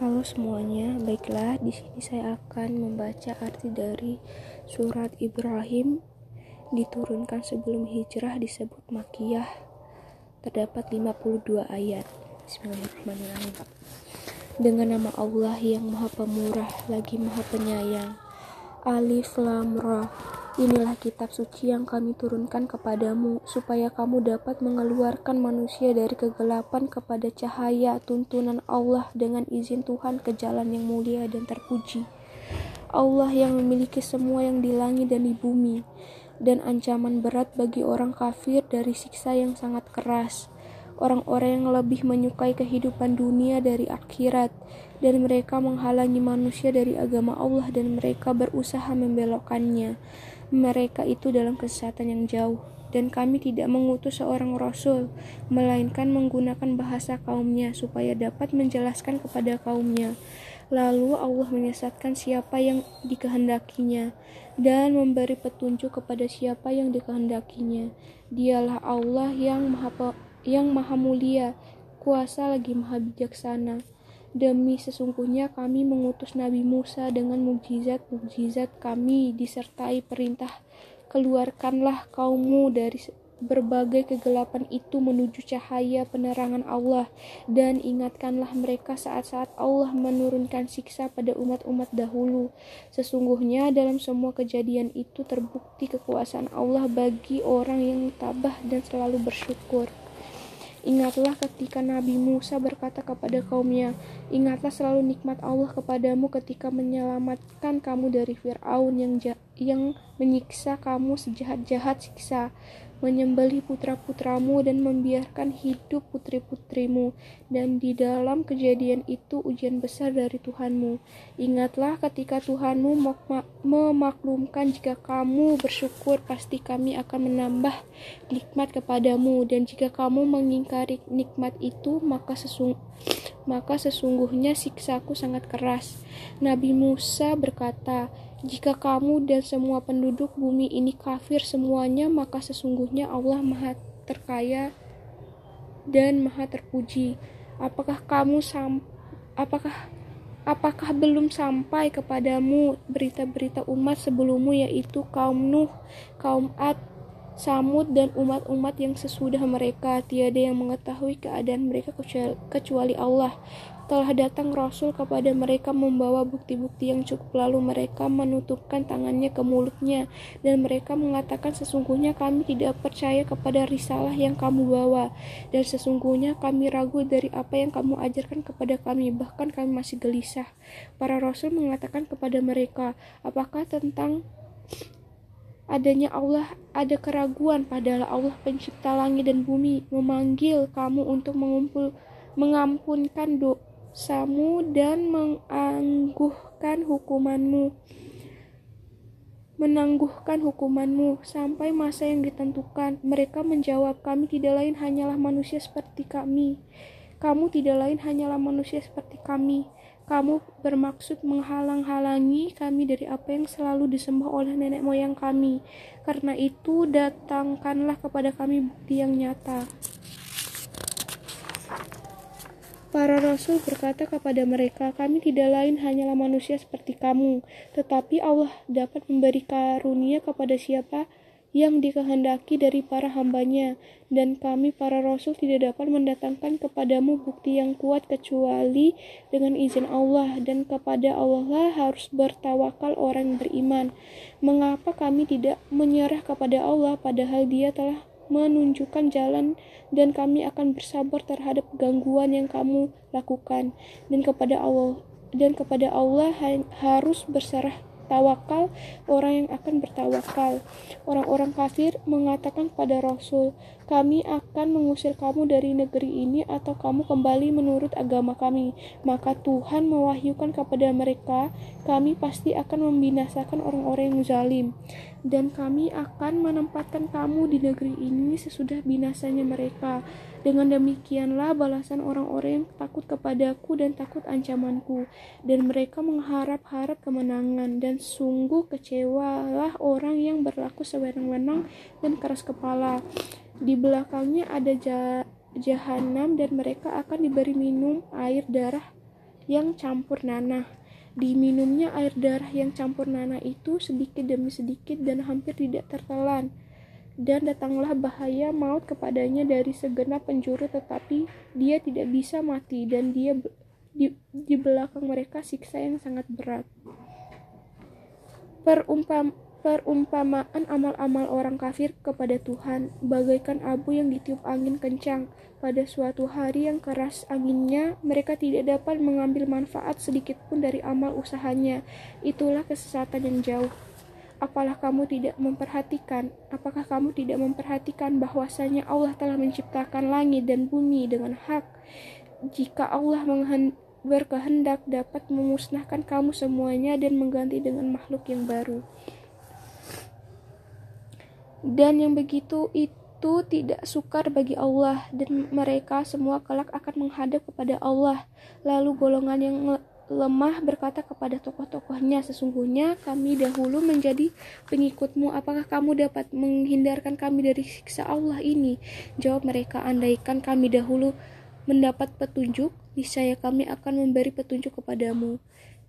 Halo semuanya, baiklah di sini saya akan membaca arti dari surat Ibrahim diturunkan sebelum hijrah disebut Makiyah terdapat 52 ayat. Bismillahirrahmanirrahim. Dengan nama Allah yang Maha Pemurah lagi Maha Penyayang. Alif Lam Ra Inilah kitab suci yang kami turunkan kepadamu, supaya kamu dapat mengeluarkan manusia dari kegelapan kepada cahaya tuntunan Allah dengan izin Tuhan ke jalan yang mulia dan terpuji. Allah yang memiliki semua yang di langit dan di bumi, dan ancaman berat bagi orang kafir dari siksa yang sangat keras orang-orang yang lebih menyukai kehidupan dunia dari akhirat, dan mereka menghalangi manusia dari agama Allah dan mereka berusaha membelokkannya. Mereka itu dalam kesesatan yang jauh, dan kami tidak mengutus seorang rasul, melainkan menggunakan bahasa kaumnya supaya dapat menjelaskan kepada kaumnya. Lalu Allah menyesatkan siapa yang dikehendakinya dan memberi petunjuk kepada siapa yang dikehendakinya. Dialah Allah yang Maha yang maha mulia, kuasa lagi maha bijaksana. Demi sesungguhnya kami mengutus Nabi Musa dengan mukjizat-mukjizat kami disertai perintah, keluarkanlah kaummu dari berbagai kegelapan itu menuju cahaya penerangan Allah. Dan ingatkanlah mereka saat-saat Allah menurunkan siksa pada umat-umat dahulu. Sesungguhnya dalam semua kejadian itu terbukti kekuasaan Allah bagi orang yang tabah dan selalu bersyukur Ingatlah ketika Nabi Musa berkata kepada kaumnya, Ingatlah selalu nikmat Allah kepadamu ketika menyelamatkan kamu dari Fir'aun yang, yang menyiksa kamu sejahat-jahat siksa menyembelih putra-putramu dan membiarkan hidup putri-putrimu. Dan di dalam kejadian itu ujian besar dari Tuhanmu. Ingatlah ketika Tuhanmu memaklumkan jika kamu bersyukur pasti kami akan menambah nikmat kepadamu. Dan jika kamu mengingkari nikmat itu maka sesung maka sesungguhnya siksaku sangat keras. Nabi Musa berkata jika kamu dan semua penduduk bumi ini kafir semuanya, maka sesungguhnya Allah Maha Terkaya dan Maha Terpuji. Apakah kamu sam apakah apakah belum sampai kepadamu berita-berita umat sebelummu yaitu kaum Nuh, kaum Ad, Samud dan umat-umat yang sesudah mereka tiada yang mengetahui keadaan mereka kecuali Allah telah datang Rasul kepada mereka membawa bukti-bukti yang cukup. Lalu mereka menutupkan tangannya ke mulutnya. Dan mereka mengatakan sesungguhnya kami tidak percaya kepada risalah yang kamu bawa. Dan sesungguhnya kami ragu dari apa yang kamu ajarkan kepada kami. Bahkan kami masih gelisah. Para Rasul mengatakan kepada mereka apakah tentang adanya Allah? Ada keraguan padahal Allah pencipta langit dan bumi memanggil kamu untuk mengumpul mengampunkan doa samu dan menangguhkan hukumanmu menangguhkan hukumanmu sampai masa yang ditentukan. Mereka menjawab, kami tidak lain hanyalah manusia seperti kami. Kamu tidak lain hanyalah manusia seperti kami. Kamu bermaksud menghalang-halangi kami dari apa yang selalu disembah oleh nenek moyang kami. Karena itu, datangkanlah kepada kami bukti yang nyata. Para rasul berkata kepada mereka, "Kami tidak lain hanyalah manusia seperti kamu, tetapi Allah dapat memberi karunia kepada siapa yang dikehendaki dari para hambanya, dan kami para rasul tidak dapat mendatangkan kepadamu bukti yang kuat kecuali dengan izin Allah, dan kepada Allah lah harus bertawakal orang beriman. Mengapa kami tidak menyerah kepada Allah padahal Dia telah menunjukkan jalan dan kami akan bersabar terhadap gangguan yang kamu lakukan dan kepada Allah dan kepada Allah harus berserah tawakal orang yang akan bertawakal. Orang-orang kafir mengatakan kepada Rasul, "Kami akan mengusir kamu dari negeri ini atau kamu kembali menurut agama kami." Maka Tuhan mewahyukan kepada mereka, "Kami pasti akan membinasakan orang-orang yang zalim." Dan kami akan menempatkan kamu di negeri ini sesudah binasanya mereka. Dengan demikianlah balasan orang-orang yang takut kepadaku dan takut ancamanku, dan mereka mengharap-harap kemenangan, dan sungguh kecewalah orang yang berlaku sewenang-wenang dan keras kepala. Di belakangnya ada jahanam dan mereka akan diberi minum air darah yang campur nanah. Diminumnya air darah yang campur nanah itu sedikit demi sedikit dan hampir tidak tertelan. Dan datanglah bahaya maut kepadanya dari segenap penjuru tetapi dia tidak bisa mati dan dia di, di belakang mereka siksa yang sangat berat. Perumpam, perumpamaan amal-amal orang kafir kepada Tuhan bagaikan abu yang ditiup angin kencang pada suatu hari yang keras anginnya, mereka tidak dapat mengambil manfaat sedikit pun dari amal usahanya. Itulah kesesatan yang jauh. Apalah kamu tidak memperhatikan? Apakah kamu tidak memperhatikan bahwasanya Allah telah menciptakan langit dan bumi dengan hak? Jika Allah berkehendak dapat memusnahkan kamu semuanya dan mengganti dengan makhluk yang baru. Dan yang begitu itu tidak sukar bagi Allah dan mereka semua kelak akan menghadap kepada Allah. Lalu golongan yang lemah berkata kepada tokoh-tokohnya, sesungguhnya kami dahulu menjadi pengikutmu. Apakah kamu dapat menghindarkan kami dari siksa Allah ini? Jawab mereka, andaikan kami dahulu mendapat petunjuk, niscaya kami akan memberi petunjuk kepadamu.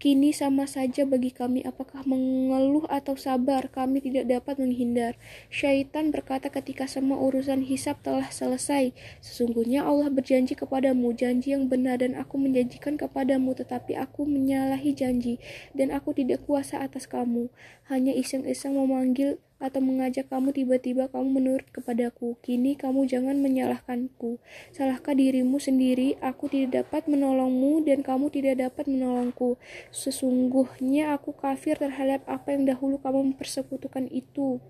Kini sama saja bagi kami apakah mengeluh atau sabar, kami tidak dapat menghindar. Syaitan berkata ketika semua urusan hisap telah selesai, sesungguhnya Allah berjanji kepadamu, janji yang benar dan aku menjanjikan kepadamu, tetapi aku menyalahi janji dan aku tidak kuasa atas kamu. Hanya iseng-iseng memanggil atau mengajak kamu tiba-tiba kamu menurut kepadaku. Kini kamu jangan menyalahkanku. Salahkah dirimu sendiri? Aku tidak dapat menolongmu dan kamu tidak dapat menolongku. Sesungguhnya aku kafir terhadap apa yang dahulu kamu mempersekutukan itu.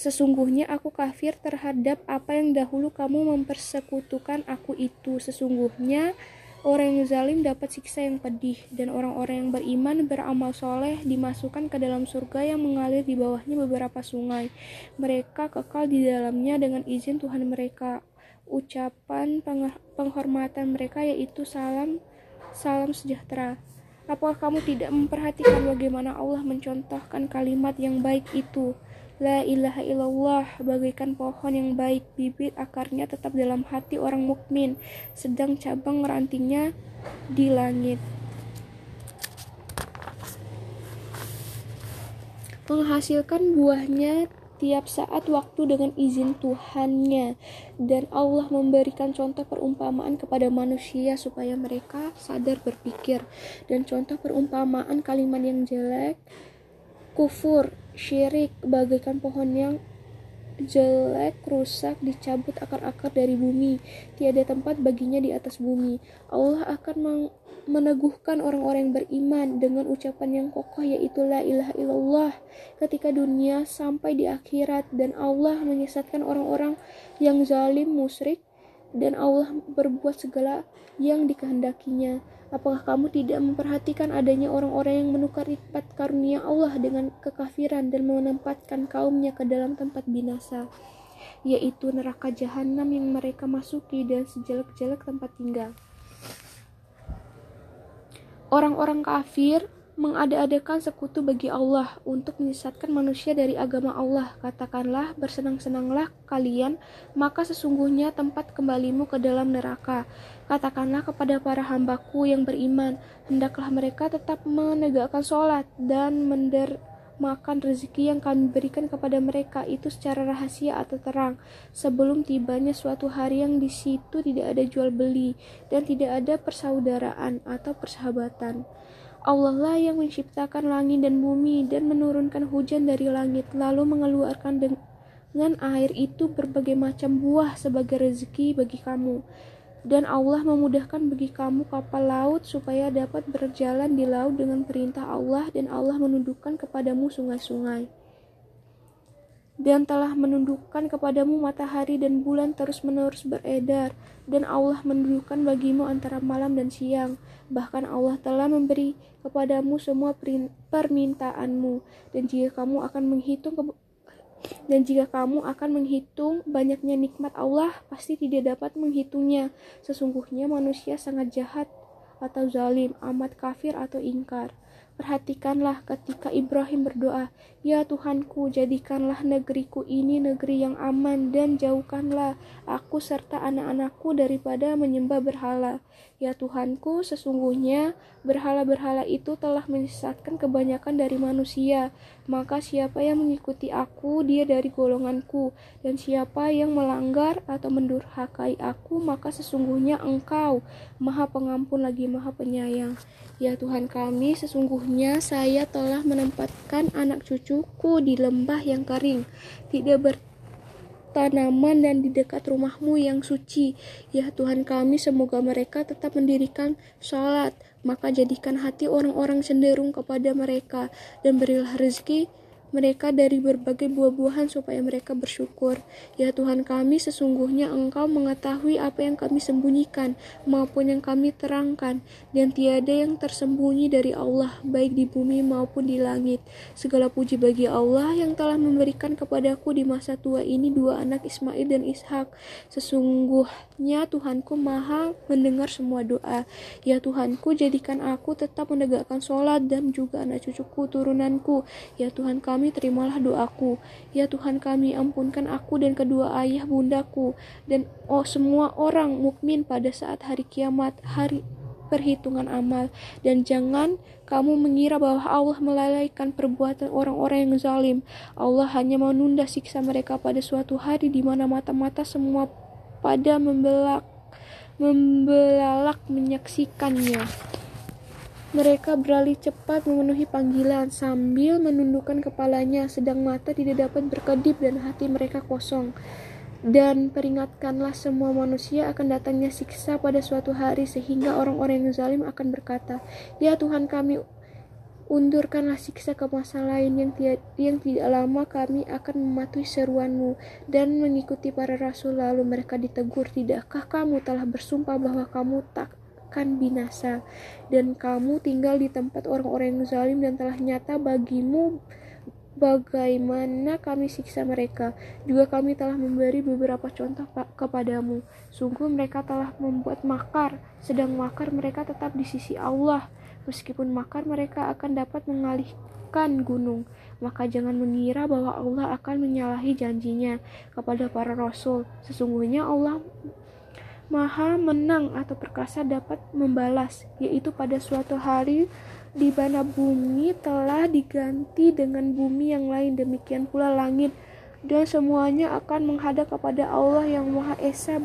Sesungguhnya aku kafir terhadap apa yang dahulu kamu mempersekutukan aku itu. Sesungguhnya Orang yang zalim dapat siksa yang pedih, dan orang-orang yang beriman beramal soleh dimasukkan ke dalam surga yang mengalir di bawahnya beberapa sungai. Mereka kekal di dalamnya dengan izin Tuhan mereka. Ucapan penghormatan mereka yaitu salam, salam sejahtera. Apakah kamu tidak memperhatikan bagaimana Allah mencontohkan kalimat yang baik itu? La ilaha illallah bagaikan pohon yang baik, bibit akarnya tetap dalam hati orang mukmin, sedang cabang rantingnya di langit. Menghasilkan buahnya tiap saat waktu dengan izin Tuhannya. Dan Allah memberikan contoh perumpamaan kepada manusia supaya mereka sadar berpikir. Dan contoh perumpamaan kalimat yang jelek kufur syirik bagaikan pohon yang jelek, rusak, dicabut akar-akar dari bumi. Tiada tempat baginya di atas bumi. Allah akan meneguhkan orang-orang yang beriman dengan ucapan yang kokoh yaitu la ilaha illallah ketika dunia sampai di akhirat dan Allah menyesatkan orang-orang yang zalim musyrik dan Allah berbuat segala yang dikehendakinya. Apakah kamu tidak memperhatikan adanya orang-orang yang menukar nikmat karunia Allah dengan kekafiran dan menempatkan kaumnya ke dalam tempat binasa, yaitu neraka jahanam yang mereka masuki dan sejelek-jelek tempat tinggal. Orang-orang kafir mengada-adakan sekutu bagi Allah untuk menyesatkan manusia dari agama Allah. Katakanlah, bersenang-senanglah kalian, maka sesungguhnya tempat kembalimu ke dalam neraka. Katakanlah kepada para hambaku yang beriman, hendaklah mereka tetap menegakkan sholat dan mender makan rezeki yang kami berikan kepada mereka itu secara rahasia atau terang sebelum tibanya suatu hari yang di situ tidak ada jual beli dan tidak ada persaudaraan atau persahabatan. Allah lah yang menciptakan langit dan bumi dan menurunkan hujan dari langit, lalu mengeluarkan dengan air itu berbagai macam buah sebagai rezeki bagi kamu. Dan Allah memudahkan bagi kamu kapal laut supaya dapat berjalan di laut dengan perintah Allah dan Allah menundukkan kepadamu sungai-sungai dan telah menundukkan kepadamu matahari dan bulan terus-menerus beredar, dan Allah menundukkan bagimu antara malam dan siang. Bahkan Allah telah memberi kepadamu semua permintaanmu, dan jika kamu akan menghitung dan jika kamu akan menghitung banyaknya nikmat Allah, pasti tidak dapat menghitungnya. Sesungguhnya manusia sangat jahat atau zalim, amat kafir atau ingkar. Perhatikanlah ketika Ibrahim berdoa, "Ya Tuhanku, jadikanlah negeriku ini negeri yang aman dan jauhkanlah aku serta anak-anakku daripada menyembah berhala." Ya Tuhanku, sesungguhnya berhala-berhala itu telah menyesatkan kebanyakan dari manusia. Maka siapa yang mengikuti aku, dia dari golonganku, dan siapa yang melanggar atau mendurhakai aku, maka sesungguhnya Engkau Maha Pengampun lagi Maha Penyayang. Ya Tuhan kami, sesungguhnya saya telah menempatkan anak cucuku di lembah yang kering, tidak ber tanaman dan di dekat rumahmu yang suci. Ya Tuhan kami, semoga mereka tetap mendirikan sholat. Maka jadikan hati orang-orang cenderung kepada mereka dan berilah rezeki mereka dari berbagai buah-buahan supaya mereka bersyukur. Ya Tuhan kami, sesungguhnya Engkau mengetahui apa yang kami sembunyikan maupun yang kami terangkan, dan tiada yang tersembunyi dari Allah, baik di bumi maupun di langit. Segala puji bagi Allah yang telah memberikan kepadaku di masa tua ini dua anak Ismail dan Ishak. Sesungguhnya Tuhanku maha mendengar semua doa. Ya Tuhanku, jadikan aku tetap menegakkan sholat dan juga anak cucuku turunanku. Ya Tuhan kami, kami, terimalah doaku. Ya Tuhan kami, ampunkan aku dan kedua ayah bundaku dan oh semua orang mukmin pada saat hari kiamat, hari perhitungan amal dan jangan kamu mengira bahwa Allah melalaikan perbuatan orang-orang yang zalim. Allah hanya menunda siksa mereka pada suatu hari di mana mata-mata semua pada membelak membelalak menyaksikannya. Mereka beralih cepat memenuhi panggilan sambil menundukkan kepalanya, sedang mata tidak dapat berkedip dan hati mereka kosong. Dan peringatkanlah semua manusia akan datangnya siksa pada suatu hari sehingga orang-orang yang zalim akan berkata, Ya Tuhan kami, undurkanlah siksa ke masa lain yang, tiada, yang tidak lama kami akan mematuhi seruanmu dan mengikuti para rasul lalu mereka ditegur tidakkah kamu telah bersumpah bahwa kamu tak akan binasa dan kamu tinggal di tempat orang-orang yang zalim dan telah nyata bagimu bagaimana kami siksa mereka. Juga kami telah memberi beberapa contoh kepadamu. Sungguh mereka telah membuat makar, sedang makar mereka tetap di sisi Allah. Meskipun makar mereka akan dapat mengalihkan gunung, maka jangan mengira bahwa Allah akan menyalahi janjinya kepada para rasul. Sesungguhnya Allah Maha menang atau perkasa dapat membalas, yaitu pada suatu hari di mana bumi telah diganti dengan bumi yang lain, demikian pula langit, dan semuanya akan menghadap kepada Allah yang Maha Esa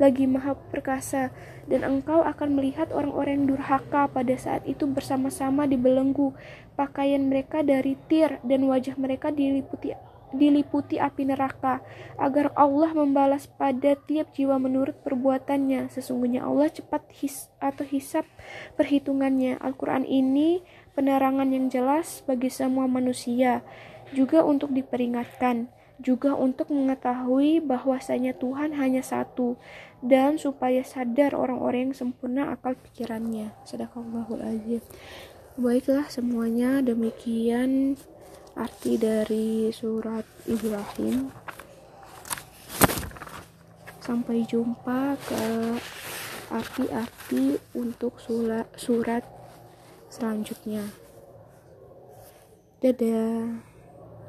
lagi Maha Perkasa, dan engkau akan melihat orang-orang durhaka pada saat itu bersama-sama dibelenggu, pakaian mereka dari tir, dan wajah mereka diliputi diliputi api neraka agar Allah membalas pada tiap jiwa menurut perbuatannya sesungguhnya Allah cepat his atau hisap perhitungannya Al-Quran ini penerangan yang jelas bagi semua manusia juga untuk diperingatkan juga untuk mengetahui bahwasanya Tuhan hanya satu dan supaya sadar orang-orang yang sempurna akal pikirannya. Sadaqallahul azim. Baiklah semuanya demikian arti dari surat Ibrahim. Sampai jumpa ke arti-arti untuk surat, surat selanjutnya. Dadah